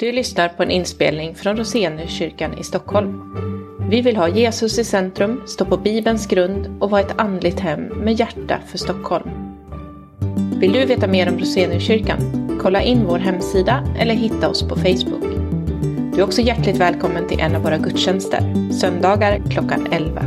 Du lyssnar på en inspelning från Roseniuskyrkan i Stockholm. Vi vill ha Jesus i centrum, stå på Bibelns grund och vara ett andligt hem med hjärta för Stockholm. Vill du veta mer om Roseniuskyrkan? Kolla in vår hemsida eller hitta oss på Facebook. Du är också hjärtligt välkommen till en av våra gudstjänster, söndagar klockan 11.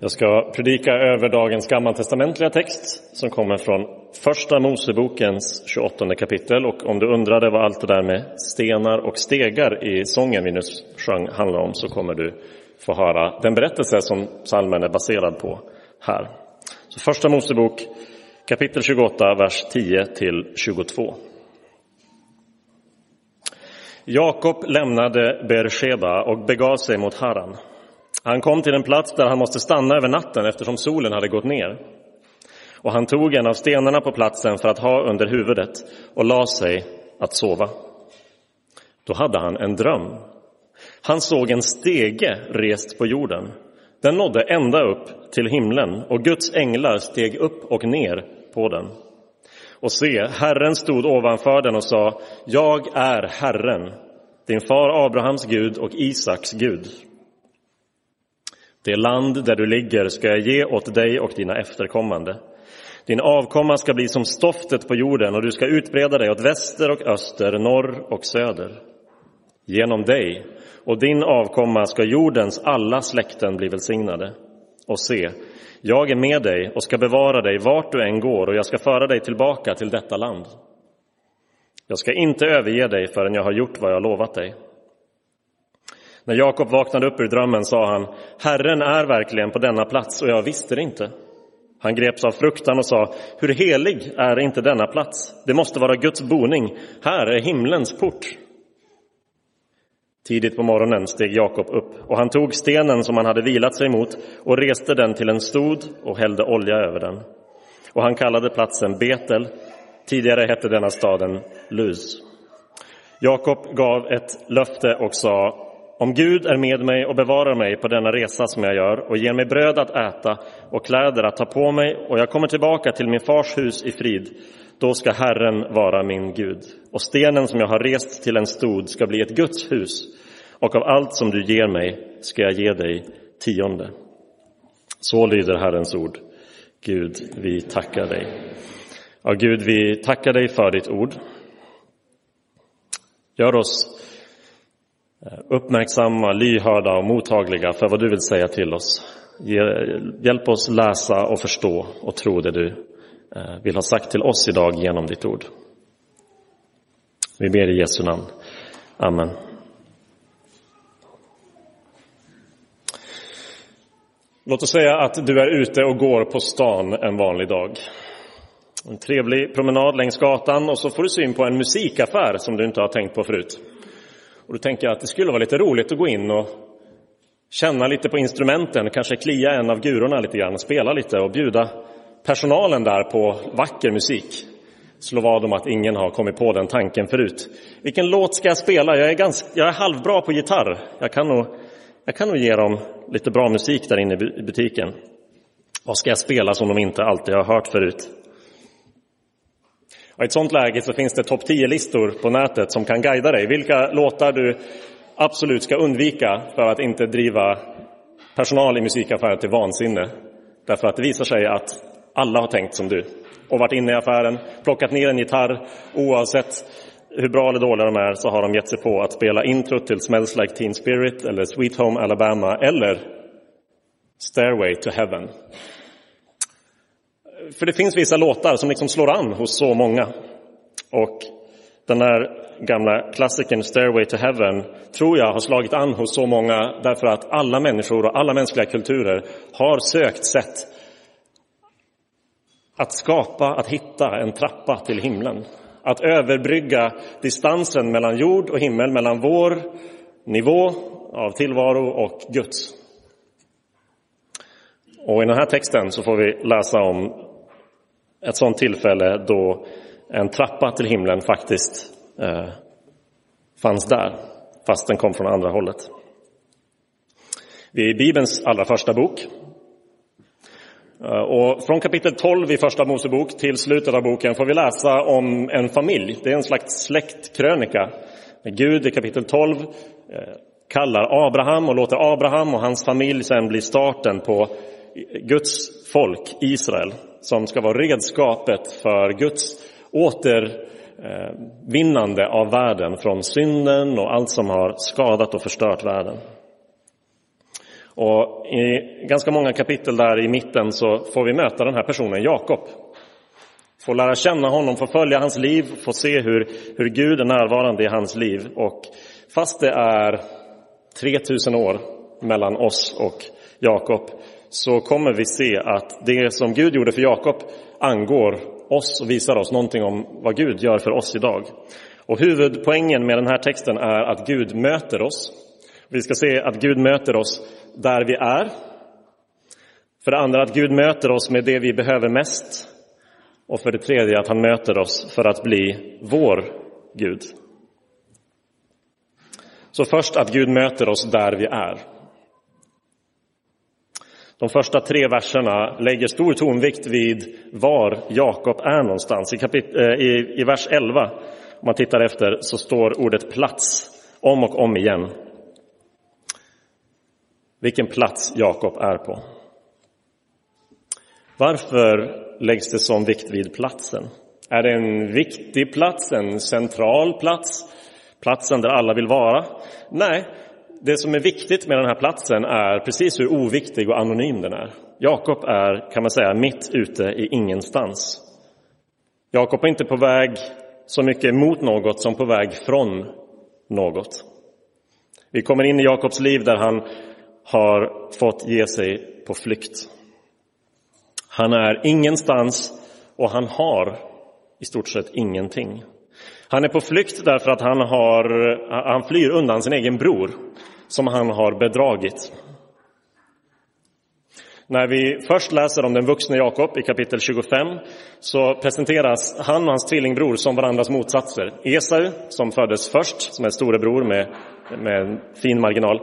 Jag ska predika över dagens gammaltestamentliga text som kommer från Första Mosebokens 28 kapitel. Och om du undrade vad allt det där med stenar och stegar i sången vi nu sjöng handlar om så kommer du få höra den berättelse som salmen är baserad på här. Så Första Mosebok kapitel 28, vers 10 till 22. Jakob lämnade Beersheba och begav sig mot Haran. Han kom till en plats där han måste stanna över natten eftersom solen hade gått ner. Och han tog en av stenarna på platsen för att ha under huvudet och la sig att sova. Då hade han en dröm. Han såg en stege rest på jorden. Den nådde ända upp till himlen och Guds änglar steg upp och ner på den. Och se, Herren stod ovanför den och sa, jag är Herren, din far Abrahams Gud och Isaks Gud. Det land där du ligger ska jag ge åt dig och dina efterkommande. Din avkomma ska bli som stoftet på jorden och du ska utbreda dig åt väster och öster, norr och söder. Genom dig och din avkomma ska jordens alla släkten bli välsignade. Och se, jag är med dig och ska bevara dig vart du än går och jag ska föra dig tillbaka till detta land. Jag ska inte överge dig förrän jag har gjort vad jag lovat dig. När Jakob vaknade upp ur drömmen sa han, Herren är verkligen på denna plats och jag visste det inte. Han greps av fruktan och sa, hur helig är inte denna plats? Det måste vara Guds boning. Här är himlens port. Tidigt på morgonen steg Jakob upp och han tog stenen som han hade vilat sig mot och reste den till en stod och hällde olja över den. Och han kallade platsen Betel. Tidigare hette denna staden Luz. Jakob gav ett löfte och sa, om Gud är med mig och bevarar mig på denna resa som jag gör och ger mig bröd att äta och kläder att ta på mig och jag kommer tillbaka till min fars hus i frid, då ska Herren vara min Gud. Och stenen som jag har rest till en stod ska bli ett Guds hus och av allt som du ger mig ska jag ge dig tionde. Så lyder Herrens ord. Gud, vi tackar dig. Ja, Gud, vi tackar dig för ditt ord. Gör oss Eh, uppmärksamma, lyhörda och mottagliga för vad du vill säga till oss. Hjälp oss läsa och förstå och tro det du eh, vill ha sagt till oss idag genom ditt ord. Vi ber i Jesu namn. Amen. Låt oss säga att du är ute och går på stan en vanlig dag. En trevlig promenad längs gatan och så får du syn på en musikaffär som du inte har tänkt på förut. Och då tänker jag att det skulle vara lite roligt att gå in och känna lite på instrumenten, kanske klia en av gurorna lite grann, spela lite och bjuda personalen där på vacker musik. Slå vad om att ingen har kommit på den tanken förut. Vilken låt ska jag spela? Jag är, ganska, jag är halvbra på gitarr. Jag kan, nog, jag kan nog ge dem lite bra musik där inne i butiken. Vad ska jag spela som de inte alltid har hört förut? Och I ett sådant läge så finns det topp 10-listor på nätet som kan guida dig. Vilka låtar du absolut ska undvika för att inte driva personal i musikaffärer till vansinne. Därför att det visar sig att alla har tänkt som du och varit inne i affären, plockat ner en gitarr. Oavsett hur bra eller dåliga de är så har de gett sig på att spela introt till Smells Like Teen Spirit eller Sweet Home Alabama eller Stairway to Heaven. För det finns vissa låtar som liksom slår an hos så många. Och den här gamla klassikern Stairway to Heaven tror jag har slagit an hos så många därför att alla människor och alla mänskliga kulturer har sökt sätt att skapa, att hitta en trappa till himlen. Att överbrygga distansen mellan jord och himmel, mellan vår nivå av tillvaro och Guds. Och i den här texten så får vi läsa om ett sådant tillfälle då en trappa till himlen faktiskt eh, fanns där, fast den kom från andra hållet. Vi är i Bibelns allra första bok. Eh, och från kapitel 12 i Första Mosebok till slutet av boken får vi läsa om en familj. Det är en slags släktkrönika. Gud i kapitel 12 eh, kallar Abraham och låter Abraham och hans familj sen bli starten på Guds folk, Israel, som ska vara redskapet för Guds återvinnande av världen från synden och allt som har skadat och förstört världen. Och I ganska många kapitel där i mitten så får vi möta den här personen Jakob. Få lära känna honom, få följa hans liv, få se hur, hur Gud är närvarande i hans liv. Och fast det är 3000 år mellan oss och Jakob så kommer vi se att det som Gud gjorde för Jakob angår oss och visar oss någonting om vad Gud gör för oss idag. Och huvudpoängen med den här texten är att Gud möter oss. Vi ska se att Gud möter oss där vi är. För det andra att Gud möter oss med det vi behöver mest. Och för det tredje att han möter oss för att bli vår Gud. Så först att Gud möter oss där vi är. De första tre verserna lägger stor tonvikt vid var Jakob är någonstans. I, kapit- eh, i, I vers 11, om man tittar efter, så står ordet plats om och om igen. Vilken plats Jakob är på. Varför läggs det sån vikt vid platsen? Är det en viktig plats, en central plats, platsen där alla vill vara? Nej, det som är viktigt med den här platsen är precis hur oviktig och anonym den är. Jakob är, kan man säga, mitt ute i ingenstans. Jakob är inte på väg så mycket mot något som på väg från något. Vi kommer in i Jakobs liv där han har fått ge sig på flykt. Han är ingenstans och han har i stort sett ingenting. Han är på flykt därför att han, har, han flyr undan sin egen bror som han har bedragit. När vi först läser om den vuxne Jakob i kapitel 25 så presenteras han och hans tvillingbror som varandras motsatser. Esau, som föddes först, som är storebror med, med en fin marginal.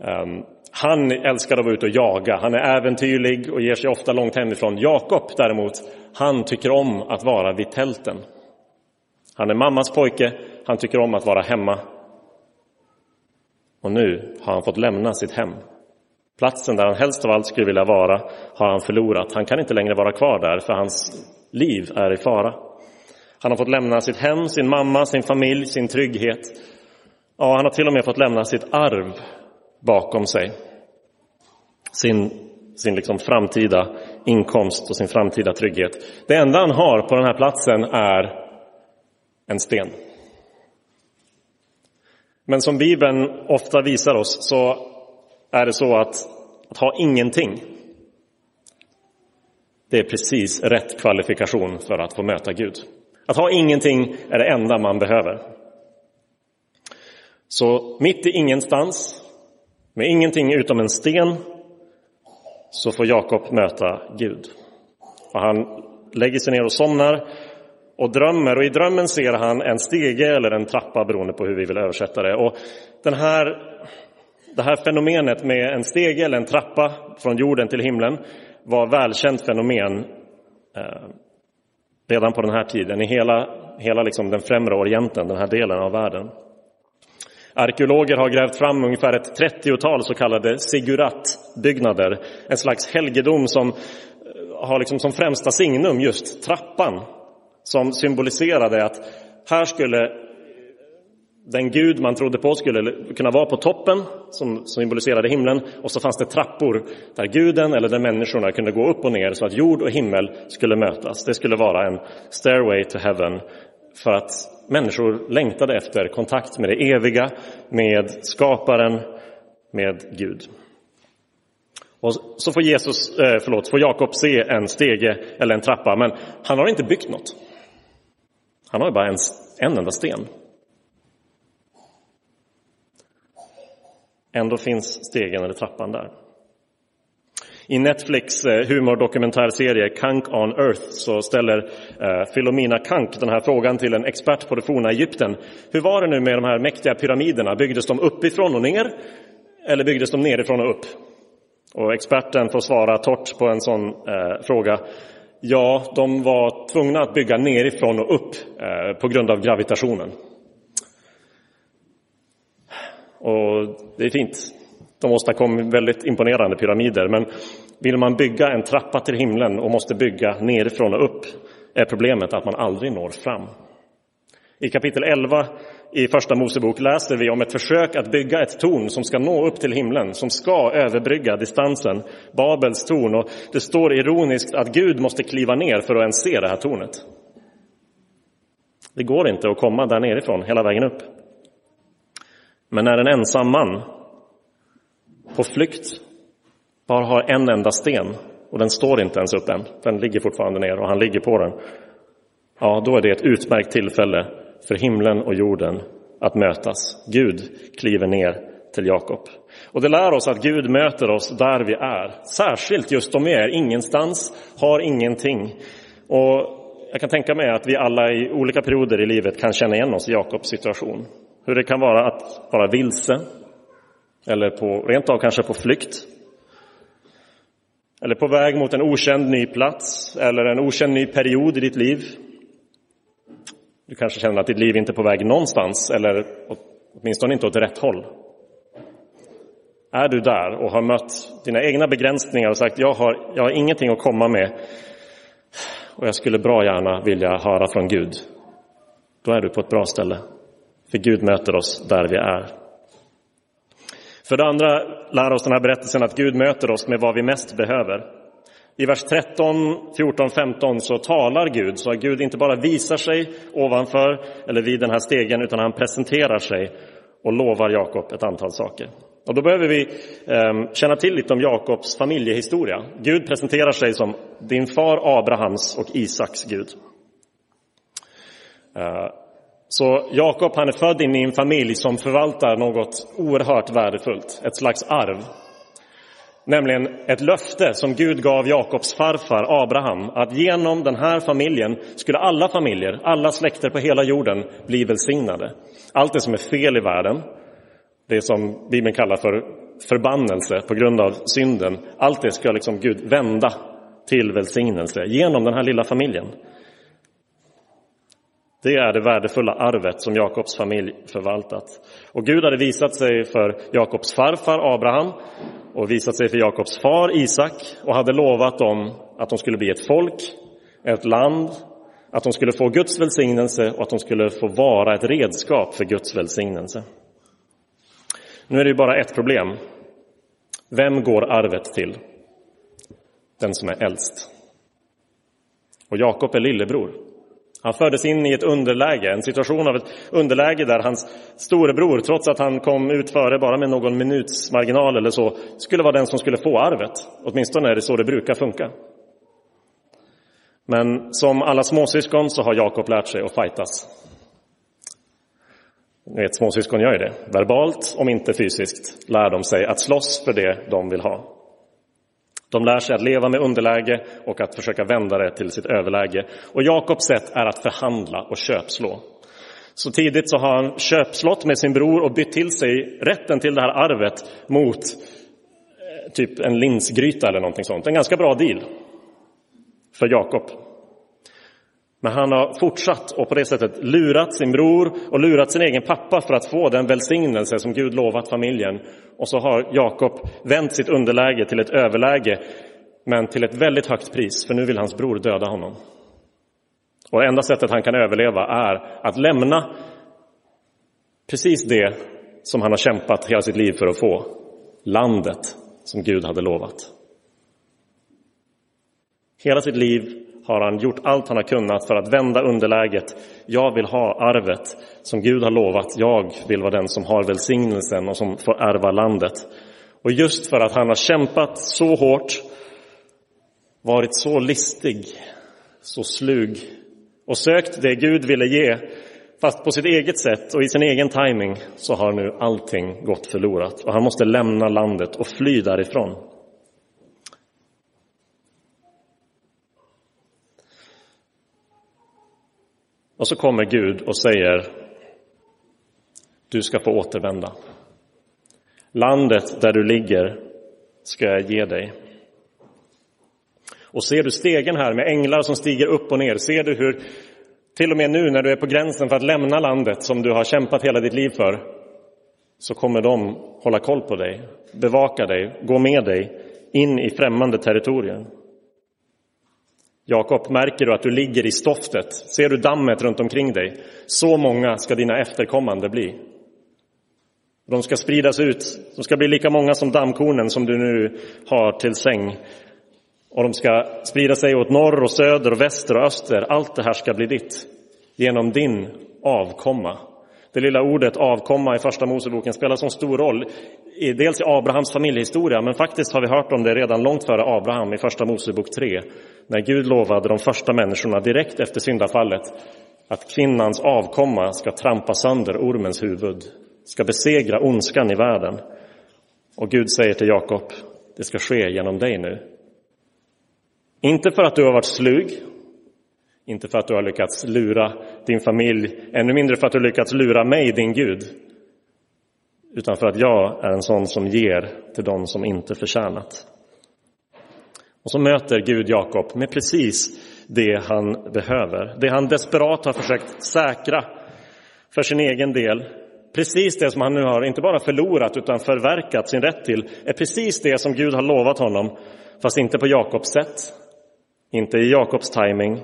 Um, han älskar att vara ute och jaga, han är äventyrlig och ger sig ofta långt hemifrån. Jakob däremot, han tycker om att vara vid tälten. Han är mammas pojke, han tycker om att vara hemma. Och nu har han fått lämna sitt hem. Platsen där han helst av allt skulle vilja vara har han förlorat. Han kan inte längre vara kvar där för hans liv är i fara. Han har fått lämna sitt hem, sin mamma, sin familj, sin trygghet. Ja, han har till och med fått lämna sitt arv bakom sig. Sin, sin liksom framtida inkomst och sin framtida trygghet. Det enda han har på den här platsen är en sten. Men som Bibeln ofta visar oss så är det så att, att ha ingenting det är precis rätt kvalifikation för att få möta Gud. Att ha ingenting är det enda man behöver. Så mitt i ingenstans, med ingenting utom en sten, så får Jakob möta Gud. Och han lägger sig ner och somnar och drömmer och i drömmen ser han en stege eller en trappa beroende på hur vi vill översätta det. Och den här, det här fenomenet med en stege eller en trappa från jorden till himlen var välkänt fenomen eh, redan på den här tiden i hela, hela liksom den främre orienten, den här delen av världen. Arkeologer har grävt fram ungefär ett 30-tal så kallade siguratbyggnader, en slags helgedom som eh, har liksom som främsta signum just trappan som symboliserade att här skulle den Gud man trodde på skulle kunna vara på toppen, som symboliserade himlen, och så fanns det trappor där guden eller där människorna kunde gå upp och ner så att jord och himmel skulle mötas. Det skulle vara en stairway to heaven för att människor längtade efter kontakt med det eviga, med skaparen, med Gud. Och så får, Jesus, eh, förlåt, får Jakob se en stege eller en trappa, men han har inte byggt något. Han har ju bara en, en enda sten. Ändå finns stegen eller trappan där. I Netflix eh, humordokumentärserie Kank on Earth så ställer eh, Philomena Kank den här frågan till en expert på det forna Egypten. Hur var det nu med de här mäktiga pyramiderna? Byggdes de uppifrån och ner eller byggdes de nerifrån och upp? Och experten får svara torrt på en sån eh, fråga. Ja, de var tvungna att bygga nerifrån och upp eh, på grund av gravitationen. Och det är fint. De åstadkom väldigt imponerande pyramider, men vill man bygga en trappa till himlen och måste bygga nerifrån och upp är problemet att man aldrig når fram. I kapitel 11 i Första Mosebok läser vi om ett försök att bygga ett torn som ska nå upp till himlen, som ska överbrygga distansen, Babels torn. Och det står ironiskt att Gud måste kliva ner för att ens se det här tornet. Det går inte att komma där nerifrån hela vägen upp. Men när en ensam man på flykt bara har en enda sten och den står inte ens upp än, den ligger fortfarande ner och han ligger på den. Ja, då är det ett utmärkt tillfälle för himlen och jorden att mötas. Gud kliver ner till Jakob. Och det lär oss att Gud möter oss där vi är, särskilt just om vi är ingenstans, har ingenting. Och jag kan tänka mig att vi alla i olika perioder i livet kan känna igen oss i Jakobs situation. Hur det kan vara att vara vilse, eller på, rent av kanske på flykt. Eller på väg mot en okänd ny plats eller en okänd ny period i ditt liv. Du kanske känner att ditt liv inte är på väg någonstans eller åtminstone inte åt rätt håll. Är du där och har mött dina egna begränsningar och sagt jag har, jag har ingenting att komma med och jag skulle bra gärna vilja höra från Gud. Då är du på ett bra ställe. För Gud möter oss där vi är. För det andra lär oss den här berättelsen att Gud möter oss med vad vi mest behöver. I vers 13, 14, 15 så talar Gud, så att Gud inte bara visar sig ovanför eller vid den här stegen, utan han presenterar sig och lovar Jakob ett antal saker. Och då behöver vi eh, känna till lite om Jakobs familjehistoria. Gud presenterar sig som din far Abrahams och Isaks Gud. Eh, så Jakob han är född in i en familj som förvaltar något oerhört värdefullt, ett slags arv. Nämligen ett löfte som Gud gav Jakobs farfar Abraham att genom den här familjen skulle alla familjer, alla släkter på hela jorden bli välsignade. Allt det som är fel i världen, det som Bibeln kallar för förbannelse på grund av synden, allt det ska liksom Gud vända till välsignelse genom den här lilla familjen. Det är det värdefulla arvet som Jakobs familj förvaltat. Och Gud hade visat sig för Jakobs farfar Abraham och visat sig för Jakobs far Isak och hade lovat dem att de skulle bli ett folk, ett land, att de skulle få Guds välsignelse och att de skulle få vara ett redskap för Guds välsignelse. Nu är det ju bara ett problem. Vem går arvet till? Den som är äldst. Och Jakob är lillebror. Han fördes in i ett underläge, en situation av ett underläge där hans storebror, trots att han kom ut före bara med någon minuts marginal eller så, skulle vara den som skulle få arvet. Åtminstone är det så det brukar funka. Men som alla småsyskon så har Jakob lärt sig att fightas. Ni vet, småsyskon gör ju det. Verbalt, om inte fysiskt, lär de sig att slåss för det de vill ha. De lär sig att leva med underläge och att försöka vända det till sitt överläge. Och Jakobs sätt är att förhandla och köpslå. Så tidigt så har han köpslått med sin bror och bytt till sig rätten till det här arvet mot eh, typ en linsgryta eller någonting sånt. En ganska bra deal för Jakob. Men han har fortsatt och på det sättet lurat sin bror och lurat sin egen pappa för att få den välsignelse som Gud lovat familjen. Och så har Jakob vänt sitt underläge till ett överläge, men till ett väldigt högt pris, för nu vill hans bror döda honom. Och enda sättet han kan överleva är att lämna precis det som han har kämpat hela sitt liv för att få, landet som Gud hade lovat. Hela sitt liv har han gjort allt han har kunnat för att vända underläget. Jag vill ha arvet som Gud har lovat. Jag vill vara den som har välsignelsen och som får ärva landet. Och just för att han har kämpat så hårt, varit så listig, så slug och sökt det Gud ville ge, fast på sitt eget sätt och i sin egen timing, så har nu allting gått förlorat och han måste lämna landet och fly därifrån. Och så kommer Gud och säger du ska få återvända. Landet där du ligger ska jag ge dig. Och ser du stegen här med änglar som stiger upp och ner, ser du hur till och med nu när du är på gränsen för att lämna landet som du har kämpat hela ditt liv för, så kommer de hålla koll på dig, bevaka dig, gå med dig in i främmande territorium. Jakob, märker du att du ligger i stoftet? Ser du dammet runt omkring dig? Så många ska dina efterkommande bli. De ska spridas ut, de ska bli lika många som dammkornen som du nu har till säng. Och de ska sprida sig åt norr och söder och väster och öster. Allt det här ska bli ditt genom din avkomma. Det lilla ordet avkomma i första Moseboken spelar så stor roll, dels i Abrahams familjehistoria, men faktiskt har vi hört om det redan långt före Abraham i första Mosebok 3, när Gud lovade de första människorna direkt efter syndafallet att kvinnans avkomma ska trampa sönder ormens huvud, ska besegra ondskan i världen. Och Gud säger till Jakob, det ska ske genom dig nu. Inte för att du har varit slug, inte för att du har lyckats lura din familj, ännu mindre för att du har lyckats lura mig, din Gud, utan för att jag är en sån som ger till dem som inte förtjänat. Och så möter Gud Jakob med precis det han behöver, det han desperat har försökt säkra för sin egen del. Precis det som han nu har inte bara förlorat utan förverkat sin rätt till är precis det som Gud har lovat honom, fast inte på Jakobs sätt, inte i Jakobs timing,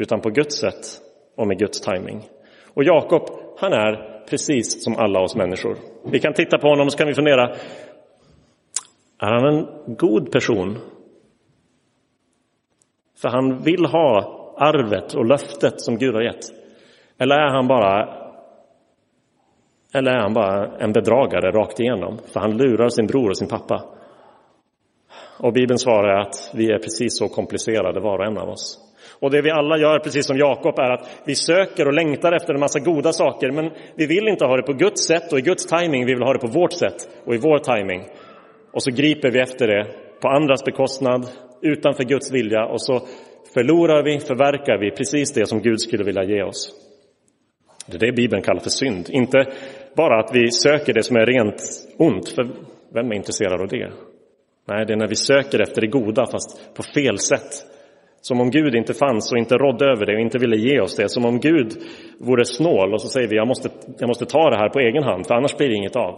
utan på Guds sätt och med Guds timing. Och Jakob, han är precis som alla oss människor. Vi kan titta på honom och så kan vi fundera, är han en god person? För han vill ha arvet och löftet som Gud har gett. Eller är han bara eller är han bara en bedragare rakt igenom? För han lurar sin bror och sin pappa. Och Bibeln svarar att vi är precis så komplicerade var och en av oss. Och det vi alla gör, precis som Jakob, är att vi söker och längtar efter en massa goda saker, men vi vill inte ha det på Guds sätt och i Guds timing, vi vill ha det på vårt sätt och i vår timing. Och så griper vi efter det på andras bekostnad, utanför Guds vilja och så förlorar vi, förverkar vi precis det som Gud skulle vilja ge oss. Det är det Bibeln kallar för synd. Inte bara att vi söker det som är rent ont, för vem är intresserad av det? Nej, det är när vi söker efter det goda fast på fel sätt. Som om Gud inte fanns och inte rådde över det och inte ville ge oss det. Som om Gud vore snål och så säger vi jag måste, jag måste ta det här på egen hand för annars blir det inget av.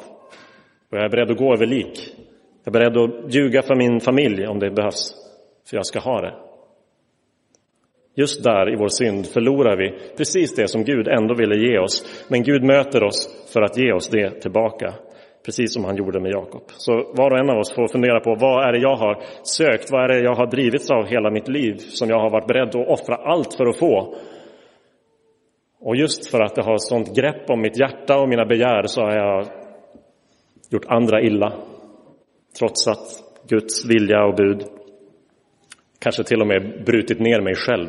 Och jag är beredd att gå över lik. Jag är beredd att ljuga för min familj om det behövs. För jag ska ha det. Just där i vår synd förlorar vi precis det som Gud ändå ville ge oss. Men Gud möter oss för att ge oss det tillbaka. Precis som han gjorde med Jakob. Så var och en av oss får fundera på vad är det jag har sökt? Vad är det jag har drivits av hela mitt liv som jag har varit beredd att offra allt för att få? Och just för att det har sånt grepp om mitt hjärta och mina begär så har jag gjort andra illa. Trotsat Guds vilja och bud. Kanske till och med brutit ner mig själv.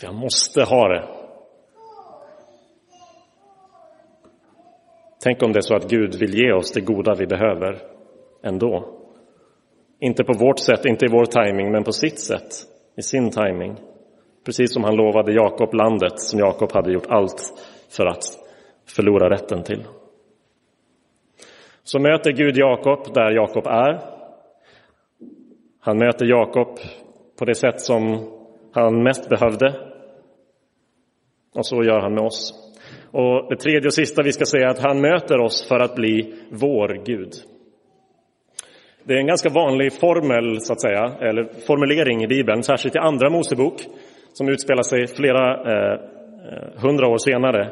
För jag måste ha det. Tänk om det är så att Gud vill ge oss det goda vi behöver ändå. Inte på vårt sätt, inte i vår timing, men på sitt sätt, i sin timing. Precis som han lovade Jakob landet som Jakob hade gjort allt för att förlora rätten till. Så möter Gud Jakob där Jakob är. Han möter Jakob på det sätt som han mest behövde. Och så gör han med oss. Och det tredje och sista vi ska säga är att han möter oss för att bli vår Gud. Det är en ganska vanlig formel, så att säga, eller formulering i Bibeln, särskilt i Andra Mosebok, som utspelar sig flera eh, eh hundra år senare,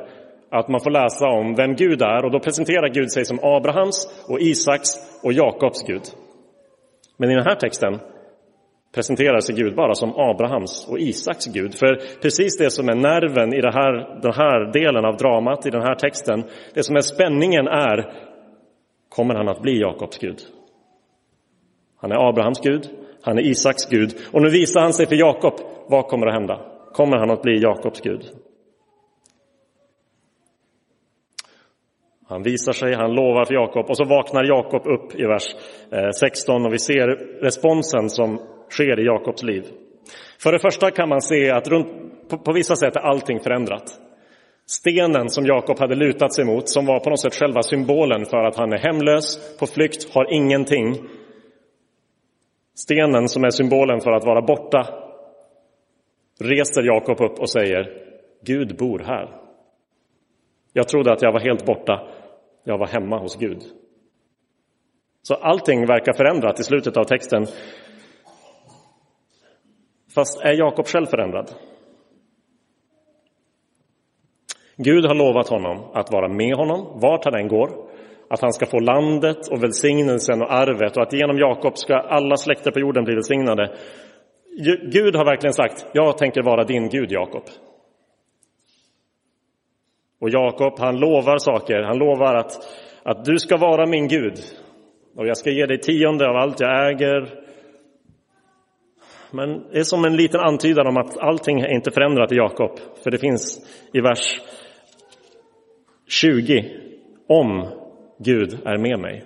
att man får läsa om vem Gud är och då presenterar Gud sig som Abrahams och Isaks och Jakobs Gud. Men i den här texten presenterar sig Gud bara som Abrahams och Isaks Gud. För precis det som är nerven i här, den här delen av dramat, i den här texten, det som är spänningen är, kommer han att bli Jakobs Gud? Han är Abrahams Gud, han är Isaks Gud och nu visar han sig för Jakob. Vad kommer att hända? Kommer han att bli Jakobs Gud? Han visar sig, han lovar för Jakob och så vaknar Jakob upp i vers eh, 16 och vi ser responsen som sker i Jakobs liv. För det första kan man se att runt, på, på vissa sätt är allting förändrat. Stenen som Jakob hade lutat sig mot, som var på något sätt själva symbolen för att han är hemlös, på flykt, har ingenting. Stenen som är symbolen för att vara borta reser Jakob upp och säger Gud bor här. Jag trodde att jag var helt borta. Jag var hemma hos Gud. Så allting verkar förändrat i slutet av texten. Fast är Jakob själv förändrad? Gud har lovat honom att vara med honom vart han än går, att han ska få landet och välsignelsen och arvet och att genom Jakob ska alla släkter på jorden bli välsignade. Gud har verkligen sagt, jag tänker vara din Gud, Jakob. Och Jakob, han lovar saker. Han lovar att, att du ska vara min Gud. Och jag ska ge dig tionde av allt jag äger. Men det är som en liten antydan om att allting är inte förändrat i Jakob. För det finns i vers 20. Om Gud är med mig.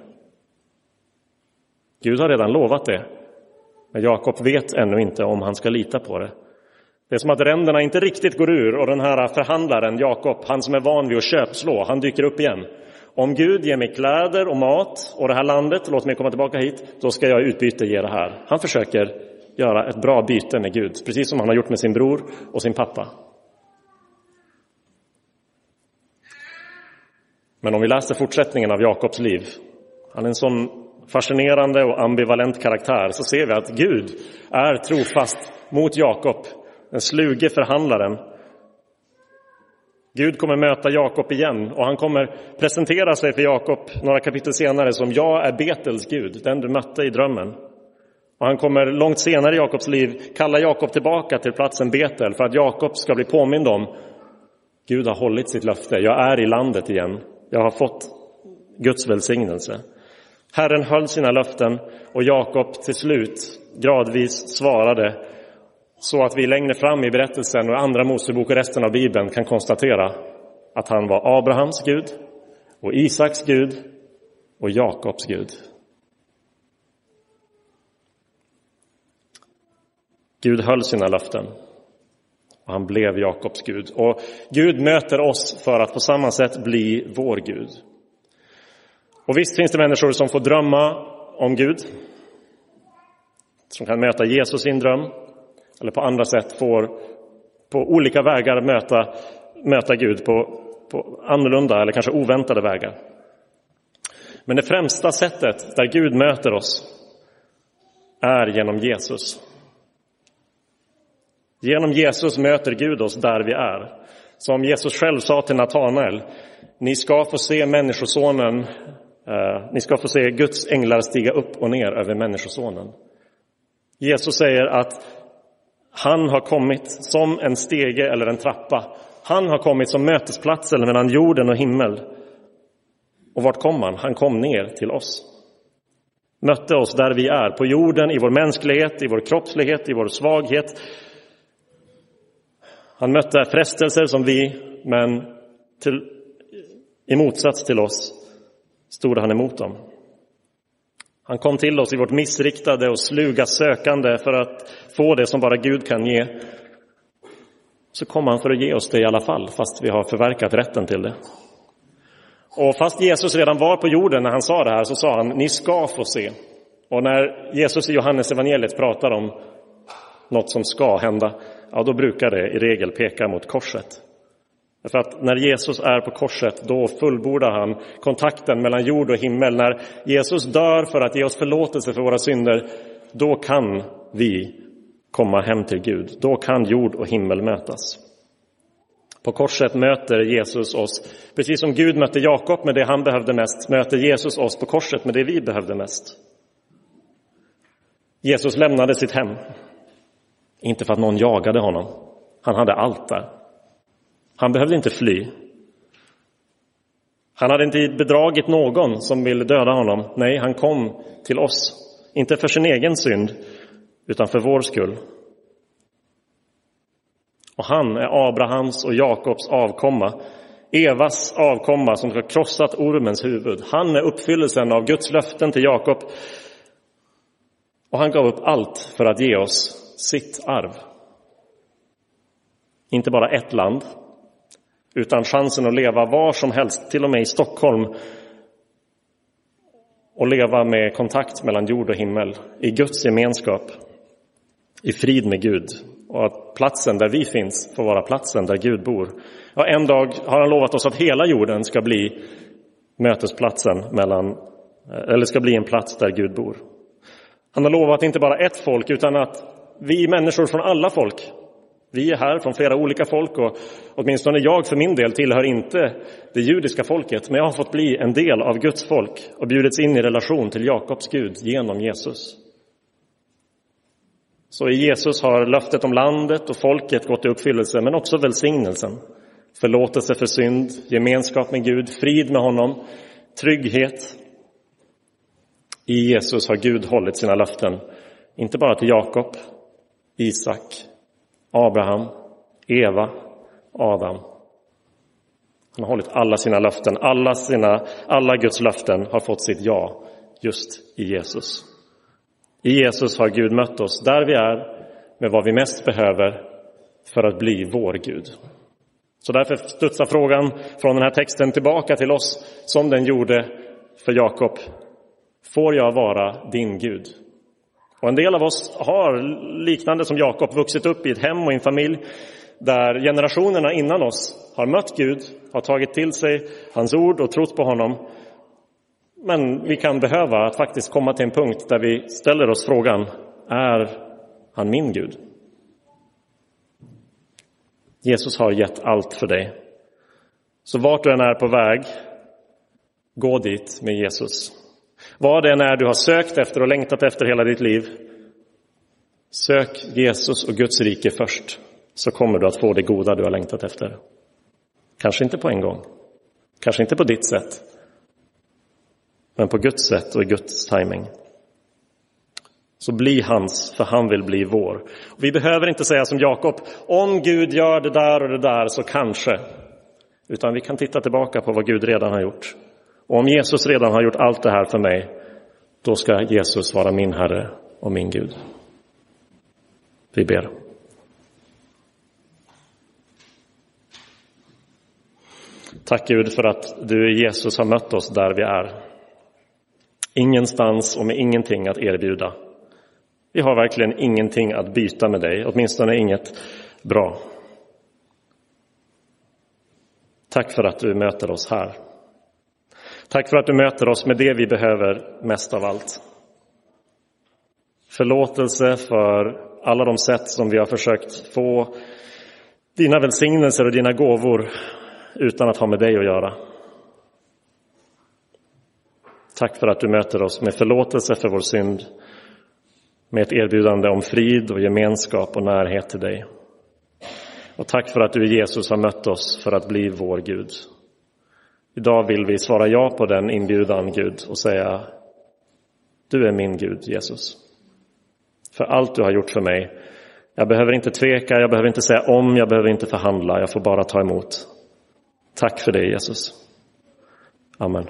Gud har redan lovat det. Men Jakob vet ännu inte om han ska lita på det. Det är som att ränderna inte riktigt går ur och den här förhandlaren Jakob, han som är van vid att köpslå, han dyker upp igen. Om Gud ger mig kläder och mat och det här landet, låt mig komma tillbaka hit, då ska jag i utbyte ge det här. Han försöker göra ett bra byte med Gud, precis som han har gjort med sin bror och sin pappa. Men om vi läser fortsättningen av Jakobs liv, han är en sån fascinerande och ambivalent karaktär, så ser vi att Gud är trofast mot Jakob, den sluge förhandlaren. Gud kommer möta Jakob igen och han kommer presentera sig för Jakob några kapitel senare som jag är Betels Gud, den du mötte i drömmen. Och han kommer långt senare i Jakobs liv kalla Jakob tillbaka till platsen Betel för att Jakob ska bli påmind om Gud har hållit sitt löfte, jag är i landet igen, jag har fått Guds välsignelse. Herren höll sina löften och Jakob till slut gradvis svarade så att vi längre fram i berättelsen och andra Mosebok och resten av Bibeln kan konstatera att han var Abrahams Gud och Isaks Gud och Jakobs Gud. Gud höll sina löften och han blev Jakobs Gud. Och Gud möter oss för att på samma sätt bli vår Gud. Och visst finns det människor som får drömma om Gud, som kan möta Jesus i en dröm, eller på andra sätt får på olika vägar möta, möta Gud på, på annorlunda eller kanske oväntade vägar. Men det främsta sättet där Gud möter oss är genom Jesus. Genom Jesus möter Gud oss där vi är. Som Jesus själv sa till Natanael, ni ska få se Människosonen, eh, ni ska få se Guds änglar stiga upp och ner över Människosonen. Jesus säger att han har kommit som en stege eller en trappa. Han har kommit som mötesplatsen mellan jorden och himmel. Och vart kom han? Han kom ner till oss. Mötte oss där vi är, på jorden, i vår mänsklighet, i vår kroppslighet, i vår svaghet. Han mötte frestelser som vi, men till, i motsats till oss stod han emot dem. Han kom till oss i vårt missriktade och sluga sökande för att få det som bara Gud kan ge. Så kom han för att ge oss det i alla fall, fast vi har förverkat rätten till det. Och fast Jesus redan var på jorden när han sa det här så sa han, ni ska få se. Och när Jesus i Johannes evangeliet pratar om något som ska hända, ja då brukar det i regel peka mot korset. För att när Jesus är på korset, då fullbordar han kontakten mellan jord och himmel. När Jesus dör för att ge oss förlåtelse för våra synder, då kan vi komma hem till Gud. Då kan jord och himmel mötas. På korset möter Jesus oss, precis som Gud mötte Jakob med det han behövde mest, möter Jesus oss på korset med det vi behövde mest. Jesus lämnade sitt hem, inte för att någon jagade honom. Han hade allt där. Han behövde inte fly. Han hade inte bedragit någon som ville döda honom. Nej, han kom till oss, inte för sin egen synd, utan för vår skull. Och han är Abrahams och Jakobs avkomma, Evas avkomma som har krossat ormens huvud. Han är uppfyllelsen av Guds löften till Jakob. Och han gav upp allt för att ge oss sitt arv. Inte bara ett land, utan chansen att leva var som helst, till och med i Stockholm. och leva med kontakt mellan jord och himmel, i Guds gemenskap, i frid med Gud och att platsen där vi finns får vara platsen där Gud bor. Ja, en dag har han lovat oss att hela jorden ska bli mötesplatsen mellan, eh, eller ska bli en plats där Gud bor. Han har lovat inte bara ett folk utan att vi människor från alla folk, vi är här från flera olika folk och åtminstone jag för min del tillhör inte det judiska folket, men jag har fått bli en del av Guds folk och bjudits in i relation till Jakobs Gud genom Jesus. Så i Jesus har löftet om landet och folket gått i uppfyllelse, men också välsignelsen. Förlåtelse för synd, gemenskap med Gud, frid med honom, trygghet. I Jesus har Gud hållit sina löften, inte bara till Jakob, Isak, Abraham, Eva, Adam. Han har hållit alla sina löften, alla, sina, alla Guds löften har fått sitt ja just i Jesus. I Jesus har Gud mött oss där vi är med vad vi mest behöver för att bli vår Gud. Så därför studsar frågan från den här texten tillbaka till oss som den gjorde för Jakob. Får jag vara din Gud? Och en del av oss har, liknande som Jakob, vuxit upp i ett hem och en familj där generationerna innan oss har mött Gud, har tagit till sig hans ord och trott på honom men vi kan behöva att faktiskt komma till en punkt där vi ställer oss frågan, är han min Gud? Jesus har gett allt för dig. Så vart du än är på väg, gå dit med Jesus. Vad det än är du har sökt efter och längtat efter hela ditt liv, sök Jesus och Guds rike först, så kommer du att få det goda du har längtat efter. Kanske inte på en gång, kanske inte på ditt sätt, men på Guds sätt och i Guds timing. Så bli hans, för han vill bli vår. Vi behöver inte säga som Jakob, om Gud gör det där och det där så kanske. Utan vi kan titta tillbaka på vad Gud redan har gjort. Och om Jesus redan har gjort allt det här för mig, då ska Jesus vara min Herre och min Gud. Vi ber. Tack Gud för att du Jesus har mött oss där vi är. Ingenstans och med ingenting att erbjuda. Vi har verkligen ingenting att byta med dig, åtminstone inget bra. Tack för att du möter oss här. Tack för att du möter oss med det vi behöver mest av allt. Förlåtelse för alla de sätt som vi har försökt få dina välsignelser och dina gåvor utan att ha med dig att göra. Tack för att du möter oss med förlåtelse för vår synd, med ett erbjudande om frid och gemenskap och närhet till dig. Och tack för att du Jesus har mött oss för att bli vår Gud. Idag vill vi svara ja på den inbjudan, Gud, och säga du är min Gud, Jesus. För allt du har gjort för mig. Jag behöver inte tveka, jag behöver inte säga om, jag behöver inte förhandla, jag får bara ta emot. Tack för det, Jesus. Amen.